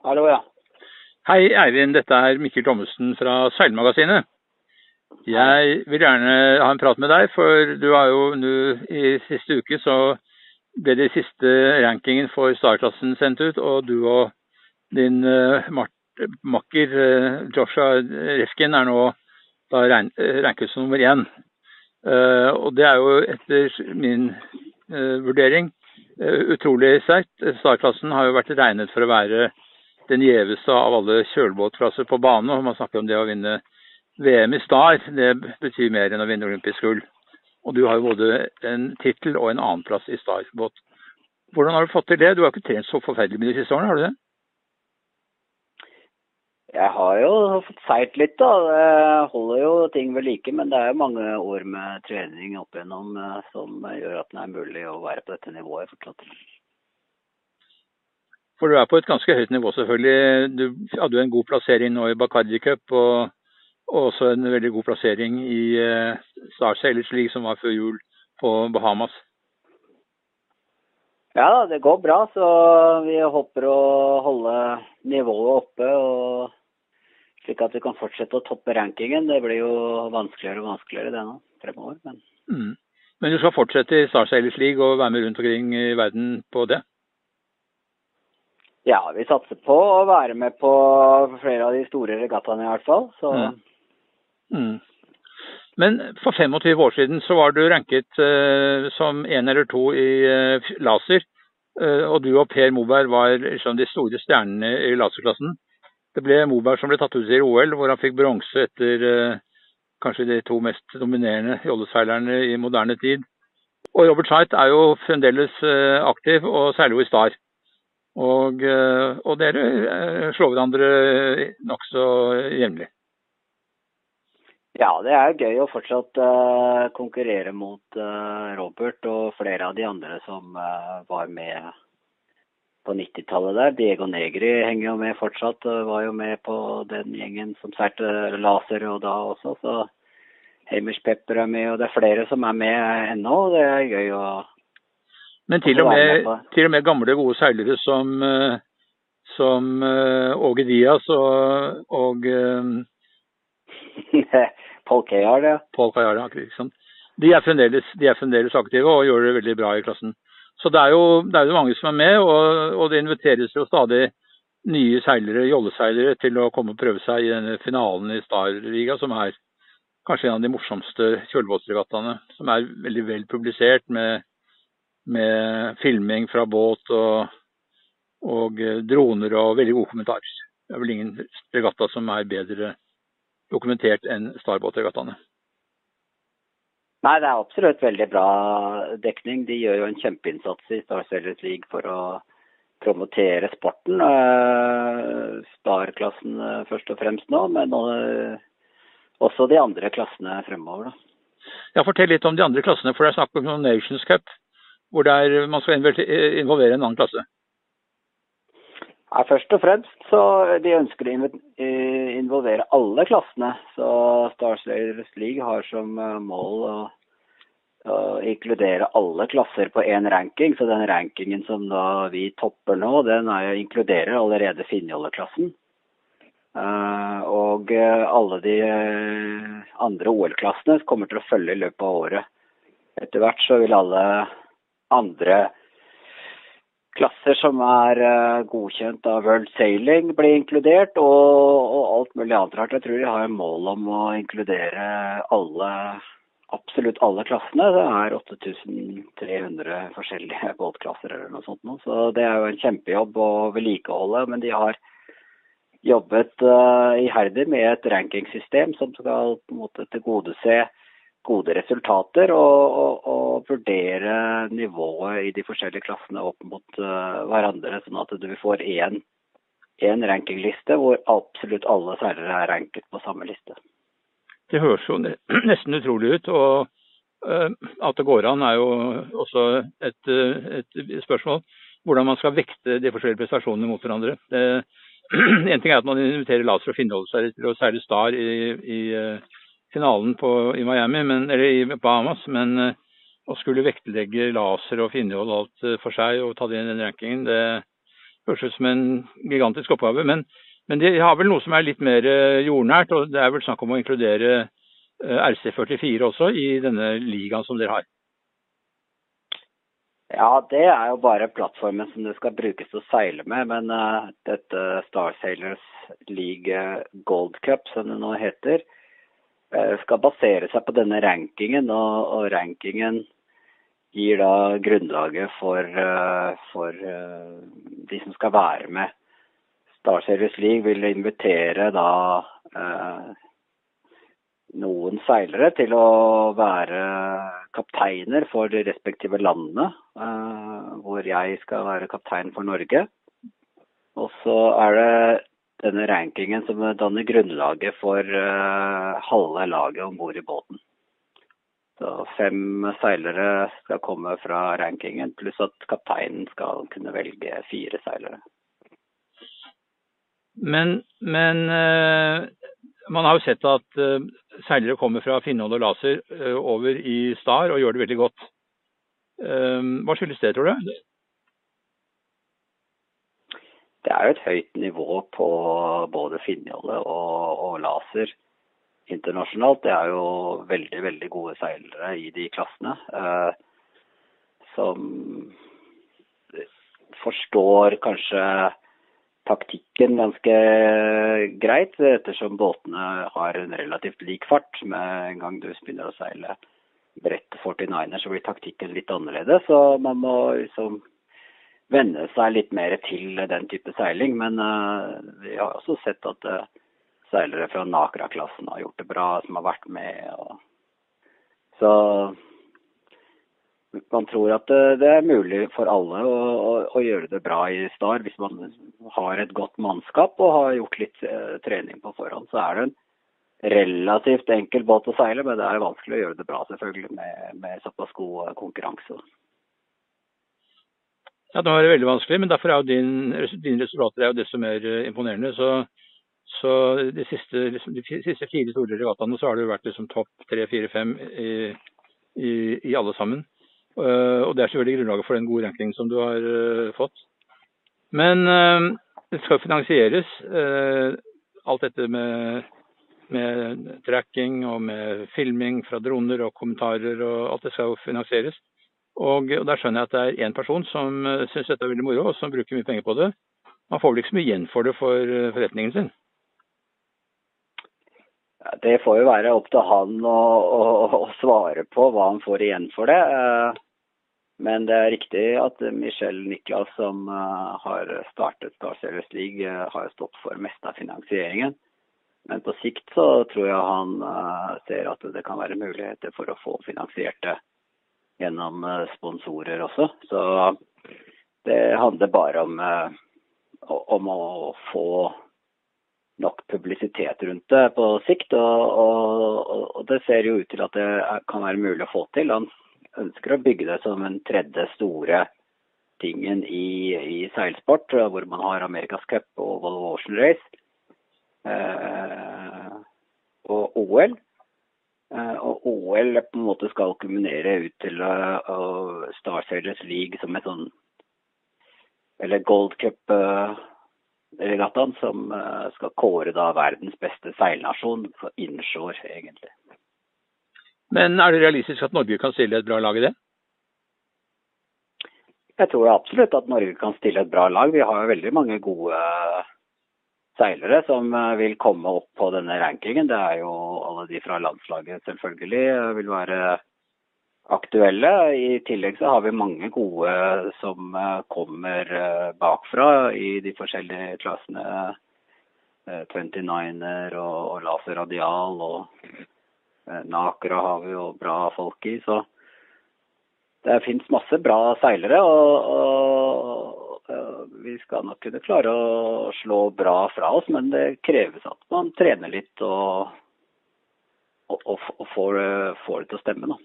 Hallo, ja. Hei Eivind, dette er Mikkel Thommessen fra Seilmagasinet. Jeg vil gjerne ha en prat med deg, for du har jo nå i siste uke så ble de siste rankingen for Star-klassen sendt ut, og du og din uh, makker uh, Joshua Refkin er nå da ranket som nummer én. Uh, og det er jo etter min vurdering utrolig sterkt. Star-klassen har jo vært regnet for å være den gjeveste av alle kjølbåtklasser på bane. Man snakker om det å vinne VM i Star. Det betyr mer enn å vinne olympisk gull. Og du har jo både en tittel og en annenplass i Star-båt. Hvordan har du fått til det? Du har ikke trent så forferdelig mye de siste årene, har du det? Jeg har jo fått seilt litt, da. Jeg holder jo ting ved like. Men det er jo mange år med trening opp igjennom eh, som gjør at det er mulig å være på dette nivået fortsatt. For du er på et ganske høyt nivå, selvfølgelig. Du hadde jo en god plassering nå i Bacardi Cup, og, også en veldig god plassering i uh, Star Sailors League, som var før jul på Bahamas. Ja, det går bra. Så vi håper å holde nivået oppe. og Slik at vi kan fortsette å toppe rankingen. Det blir jo vanskeligere og vanskeligere det nå fremover. Men, mm. men du skal fortsette i Star Sailors League og være med rundt omkring i verden på det? Ja, vi satser på å være med på flere av de store regattaene i hvert fall. Så. Mm. Mm. Men for 25 år siden så var du ranket uh, som én eller to i uh, laser. Uh, og du og Per Moberg var liksom de store stjernene i laserklassen. Det ble Moberg som ble tatt ut i OL, hvor han fikk bronse etter kanskje de to mest dominerende jolleseilerne i moderne tid. Og Robert Scheidt er jo fremdeles aktiv, og særlig jo i Star. Og, eh, og dere eh, slår hverandre nokså jevnlig. Ja, det er gøy å fortsatt uh, konkurrere mot Robert og flere av de andre som var med på 90-tallet der. Diego Negri henger jo med fortsatt, var jo med på den gjengen som seilte laser og da også. Så Hamish Pepper er med, og det er flere som er med ennå. Det er gøy å men til og, med, til og med gamle, gode seilere som, eh, som uh, Åge Dias og, og uh, Paul Kayard, ja. Paul Kayard, ikke sant? De er, fremdeles, aktive og gjør det veldig bra i klassen. Så det er jo, det er jo mange som er med, og, og, det inviteres jo stadig nye seilere, jolleseilere til å komme og prøve seg i denne finalen i Star-liga, som er kanskje en av de morsomste kjølbåtsregattaene. Som er veldig vel publisert med med filming fra båt og, og eh, droner og veldig gode kommentarer. Det er vel ingen regatta som er bedre dokumentert enn Starbåt-regattaene. Nei, det er absolutt veldig bra dekning. De gjør jo en kjempeinnsats i Star Sailors League for å promotere sporten. Eh, Star-klassen eh, først og fremst nå, men også de andre klassene fremover. da. Ja, Fortell litt om de andre klassene, for det er snakk om Nations Cup hvor der man skal involvere en annen klasse? Ja, først og fremst så de ønsker å involvere alle klassene. Så Star Slayers League har som eh, mål å, å inkludere alle klasser på én ranking. Så den rankingen som vi topper nå, den er, inkluderer allerede Finnjolle-klassen. Og alle de andre OL-klassene kommer til å følge i løpet av året. Etter hvert så vil alle andre klasser som er uh, godkjent av World Sailing blir inkludert, og, og, alt mulig annet rart. Jeg tror de har mål om å inkludere alle, absolutt alle klassene. Det er 8300 forskjellige båtklasser eller noe sånt. Så det er jo en kjempejobb å vedlikeholde. Men de har jobbet uh, iherdig med et rankingsystem som skal på en måte tilgodese gode resultater og, og, og, vurdere nivået i de forskjellige klassene opp mot uh, hverandre, sånn at du får én, én rankingliste hvor absolutt alle seilere er ranket på samme liste. Det høres jo nesten utrolig ut. og uh, At det går an er jo også et, uh, et, spørsmål. Hvordan man skal vekte de forskjellige prestasjonene mot hverandre. Det, en ting er at man inviterer laser og seg til å seile Star i, i finalen på, i Miami, men, eller i Bahamas. Men uh, å skulle vektlegge laser og finnehold alt uh, for seg og ta det inn i den rankingen, det høres ut som en gigantisk oppgave. Men, men, de har vel noe som er litt mer eh, jordnært, og det er vel snakk om å inkludere eh, RC44 også i denne ligaen som dere har? Ja, det er jo bare plattformen som det skal brukes å seile med. Men uh, dette Star Sailors League Gold Cup, som det nå heter, skal basere seg på denne rankingen. Og, og rankingen gir da grunnlaget for, uh, for de som skal være med. Star Service League vil invitere da noen seilere til å være kapteiner for de respektive landene. Hvor jeg skal være kaptein for Norge. Og så er det denne rankingen som danner grunnlaget for uh, halve laget om bord i båten. Så fem seilere skal komme fra rankingen, pluss at kapteinen skal kunne velge fire seilere. Men, men uh man har jo sett at uh, seilere kommer fra Finnhold og Laser over i Star og gjør det veldig godt. Hva skyldes det, tror du? Det er jo et høyt nivå på både finjolle og, og Laser internasjonalt. Det er jo veldig, veldig gode seilere i de klassene. som forstår kanskje taktikken ganske greit, ettersom båtene har en relativt lik fart. Med en gang du begynner å seile bredt 49er, så blir taktikken litt annerledes. Så man må liksom venne seg litt mer til den type seiling. Men uh, vi har også sett at uh, seilere fra Nakra-klassen har gjort det bra, som har vært med. Og... Så man tror at det er mulig for alle å, å, å, gjøre det bra i Star hvis man har et godt mannskap og har gjort litt uh, trening på forhånd. Så er det en relativt enkel båt å seile, men det er vanskelig å gjøre det bra selvfølgelig med, med såpass god konkurranse. Ja, det må være veldig vanskelig, men derfor er jo din, dine resultater er jo desto mer eh, imponerende. Så, så de, siste, liksom, de, siste, fire store regattaene så har det jo vært liksom topp tre, fire, fem i, alle sammen. Uh, og det er selvfølgelig grunnlaget for den gode rankingen som du har uh, fått. Men det skal finansieres, alt dette med, med, tracking og med filming fra droner og kommentarer og alt det skal jo finansieres. Og, og der skjønner jeg at det er én person som uh, syns dette er veldig moro, og som bruker mye penger på det. Man får vel ikke så mye igjen for det for forretningen sin? Det får jo være opp til han å, å, å, svare på hva han får igjen for det. Men det er riktig at Michel Niklas, som har startet Star Series League, har stått for mest av finansieringen. Men på sikt så tror jeg han ser at det kan være muligheter for å få finansiert det gjennom sponsorer også. Så det handler bare om, om å få nok publisitet rundt det på sikt. Og, og, og, det ser jo ut til at det kan være mulig å få til. Han ønsker å bygge det som en tredje store tingen i, i seilsport, hvor man har Amerikas Cup og Volvo Ocean Race eh, og OL. Eh, og OL på en måte skal kulminere ut til uh, Star Sailors League som et sånn Eller Gold Cup-regattaen, uh, som uh, skal kåre da verdens beste seilnasjon for inshore, egentlig. Men er det realistisk at Norge kan stille et bra lag i det? Jeg tror absolutt at Norge kan stille et bra lag. Vi har veldig mange gode seilere som eh, vil komme opp på denne rankingen. Det er jo alle de fra landslaget selvfølgelig vil være aktuelle. I tillegg så har vi mange gode som eh, kommer eh, bakfra i de forskjellige klassene. 29er og Laser Radial og Eh, Nakra har vi jo bra folk i, så det fins masse bra seilere. Og, og, vi skal nok kunne klare å slå bra fra oss, men det kreves at man trener litt og, og får, får, det til å stemme. Da.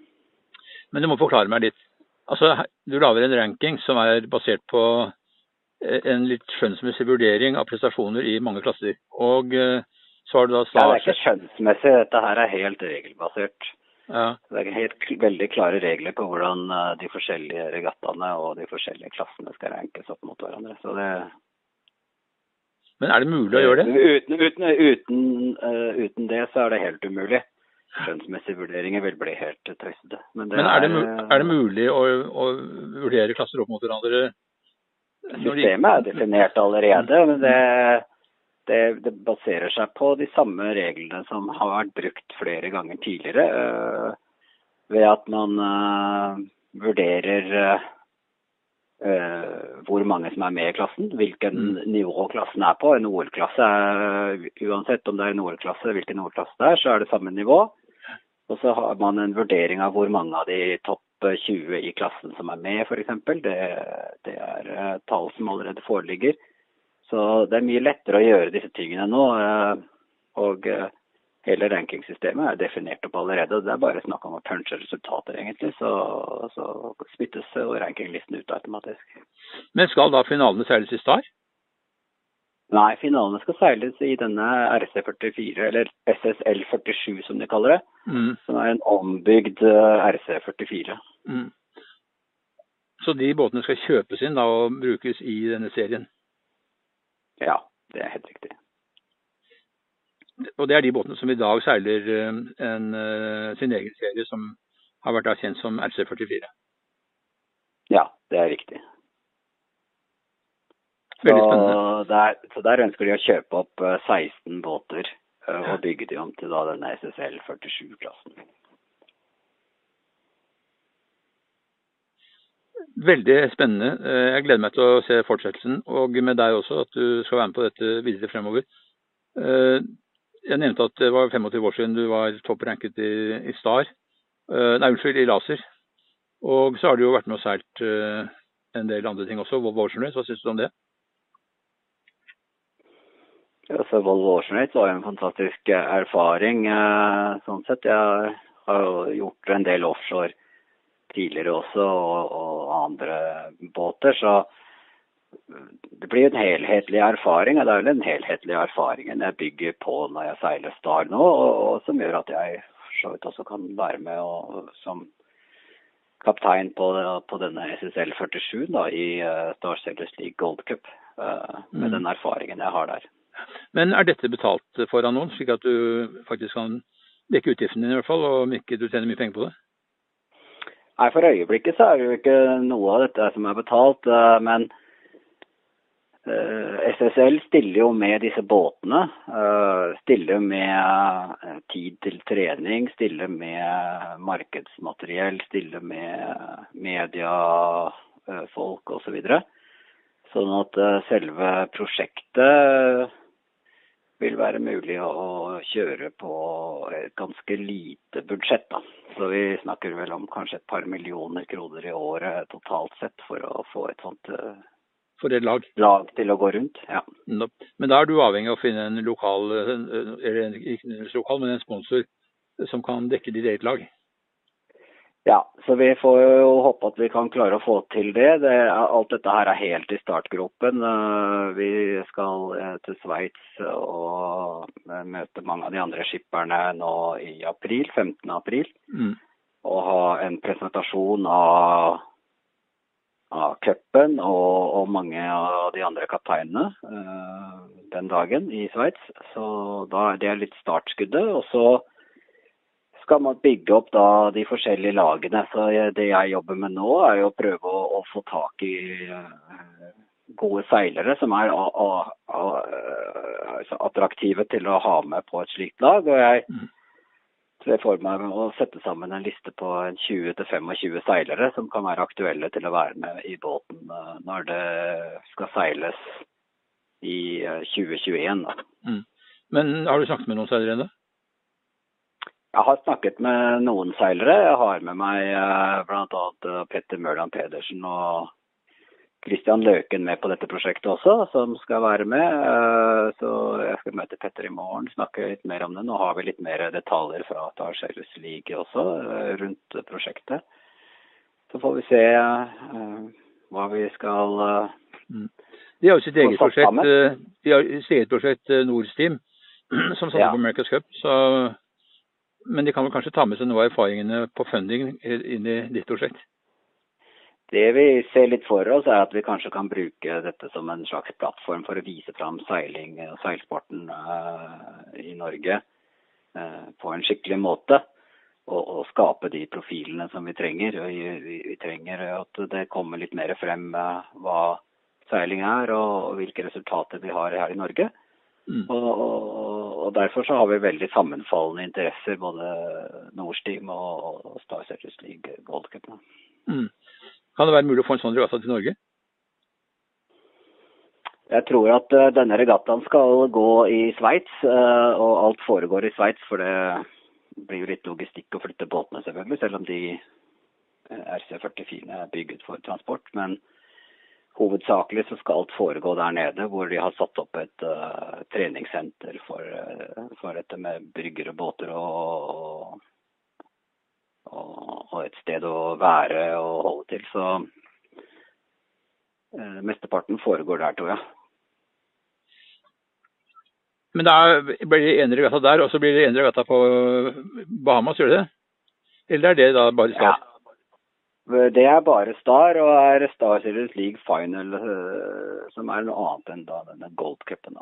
Men du må forklare meg litt. Altså, Du lager en ranking som er basert på eh, en litt skjønnsmessig vurdering av prestasjoner i mange klasser. Og eh, så har du da Star ja, Det er ikke skjønnsmessig, dette her er helt regelbasert. Ja. Det er helt veldig klare regler på hvordan eh, de forskjellige regattaene og de forskjellige klassene skal rankes opp mot hverandre. Så det, Men er det mulig å gjøre det? Uten, uten, uten, uh, uten det så er det helt umulig. Skjønnsmessige vurderinger vil bli helt tøysete. Men, Men er, det, er, det, mulig å, å, vurdere klasser opp mot hverandre? Systemet er definert allerede, men det, det, det, baserer seg på de samme reglene som har vært brukt flere ganger tidligere. Uh, ved at man uh, vurderer Uh, hvor mange som er med i klassen, hvilken mm. nivå klassen er på. En OL-klasse, Uansett om det er en OL-klasse, hvilken OL-klasse det er, så er det samme nivå. Og så har man en vurdering av hvor mange av de topp 20 i klassen som er med, f.eks. Det, det er tall som allerede foreligger. Så det er mye lettere å gjøre disse tingene nå. Uh, og hele rankingsystemet er definert opp allerede. Det er bare snakk om å punche resultater, egentlig. Så, så spyttes rankinglisten ut automatisk. Men skal da finalene seiles i Star? Nei, finalene skal seiles i denne RC44, eller SSL47 som de kaller det. Mm. Som er en ombygd eh, RC44. Mm. Så de båtene skal kjøpes inn da og brukes i denne serien? Ja, det er helt riktig og det er de båtene som i dag seiler eh, en, eh, sin egen serie, som har vært kjent som RC44. Ja, det er riktig. Så der, så der, ønsker de å kjøpe opp 16 eh, båter og bygge de om til da denne SSL 47-klassen. Veldig spennende. Jeg gleder meg til å se fortsettelsen, og med deg også, at du skal være med på dette videre fremover. Jeg nevnte at det var 25 år siden du var toppranket i, i Star. Uh, nei, unnskyld, i Laser. Og så har du jo vært med og seilt en del andre ting også. Volvo Ocean Race, hva syns du om det? Ja, så Volvo Ocean Race var jo en fantastisk erfaring. sånn sett. Jeg har jo gjort en del offshore tidligere også, og, og andre båter. så det blir en helhetlig erfaring. og Det er vel den helhetlige erfaringen jeg bygger på når jeg seiler Star nå, og, som gjør at jeg så vidt også kan være med og, som kaptein på, på denne SSL 47 da, i uh, Star Sailors League Gold Cup. Uh, med mm. den erfaringen jeg har der. Men er dette betalt for av noen, slik at du faktisk kan dekke utgiftene dine i hvert fall, og om ikke du tjener mye penger på det? Nei, For øyeblikket så er det jo ikke noe av dette som er betalt. Uh, men Eh, SSL stiller jo med disse båtene. Eh, stiller med eh, tid til trening, stiller med markedsmateriell, stiller med mediefolk osv. Så sånn at selve prosjektet vil være mulig å kjøre på et ganske lite budsjett. Da. Så vi snakker vel om kanskje et par millioner kroner i året totalt sett for å få et sånt for et lag. Lag til å gå rundt, ja. Men da er du avhengig av å finne en lokal, eller ikke en lokal, men en sponsor som kan dekke ditt eget lag? Ja, så vi får jo håpe at vi kan klare å få til det. det alt dette her er helt i startgropen. Eh, vi skal eh, til Sveits og eh, møte mange av de andre skipperne nå i april, 15. april. Mm. Og ha en presentasjon av av cupen og, og, mange av de andre kapteinene den dagen i Sveits. Så da er det litt startskuddet. Og så skal man bygge opp da de forskjellige lagene. Så det jeg jobber med nå, er jo å prøve å, å få tak i uh, gode seilere som er uh, attraktive til å ha med på et slikt lag. Og jeg mm ser for meg å sette sammen en liste på 20-25 seilere som kan være aktuelle til å være med i båten eh, når det skal seiles i 2021. da. mm. Men har du snakket med noen seilere ennå? Jeg har snakket med noen seilere. Jeg har med meg eh, bl.a. Petter Mørland Pedersen og Kristian Løken med på dette prosjektet også, som skal være med. Eh, så jeg skal møte Petter i morgen, snakke litt mer om det. Nå har vi litt mer detaljer fra Tarselus League også eh, rundt prosjektet. Så får vi se eh, hva vi skal mm. De har jo sitt eget prosjekt, de har sitt eget prosjekt Nordsteam, som satte ja. på America's Cup. Så, men de kan vel kanskje ta med seg noe av erfaringene på funding inn i ditt prosjekt? Det vi ser litt for oss, er at vi kanskje kan bruke dette som en slags plattform for å vise fram seiling og seilsporten uh, i Norge uh, på en skikkelig måte. Og, og, skape de profilene som vi trenger. Vi, vi, vi, trenger at det kommer litt mer frem hva seiling er, og, og, hvilke resultater vi har her i Norge. Mm. Og, og, Derfor så har vi veldig sammenfallende interesser, både Nordsteam og Star Searchers League Gold Cup. Mm. Kan det være mulig å få en sånn regatta til Norge? Jeg tror at uh, denne regattaen skal gå i Sveits, uh, og alt foregår i Sveits. For det blir jo litt logistikk å flytte båtene, selvfølgelig, selv om de uh, RC44 er bygget for transport. Men hovedsakelig så skal alt foregå der nede, hvor de har satt opp et treningssenter for, for, dette med brygger og båter og, og, og et sted å være og holde til. Så uh, mesteparten foregår der, tror jeg. Men da blir det Endre gata der, og så blir det Endre gata på Bahamas, gjør det det? Eller er det da bare stat? Ja. Det er bare Star, og er Star Series League Final, uh, som er noe annet enn da denne Gold Cupen.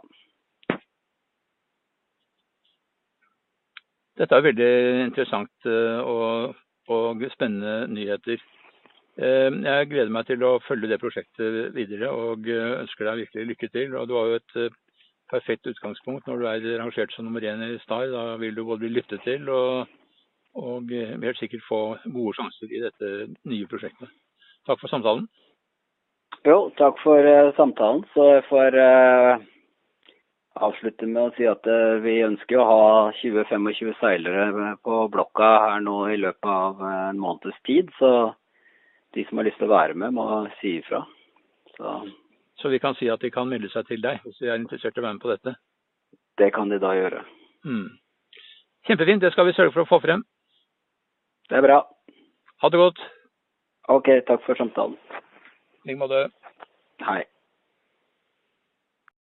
Dette er veldig interessant eh, og, og spennende nyheter. Eh, jeg gleder meg til å følge det prosjektet videre og eh, ønsker deg virkelig lykke til. Og du har jo et perfekt utgangspunkt når du er rangert som nummer én i Star. Da vil du både bli lyttet til og, og helt sikkert få gode sjanser i dette nye prosjektet. Takk for samtalen. Jo, takk for samtalen. Så jeg får uh avslutte med å si at eh, vi ønsker å ha 20-25 seilere på blokka her nå i løpet av en måneds tid. Så de som har lyst til å være med, må si ifra. Så, så vi kan si at de kan melde seg til deg hvis de er interessert i å være med på dette? Det kan de da gjøre. Mm. Kjempefint. Det skal vi sørge for å få frem. Det er bra. Ha det godt. OK, takk for samtalen. I like måte. Hei.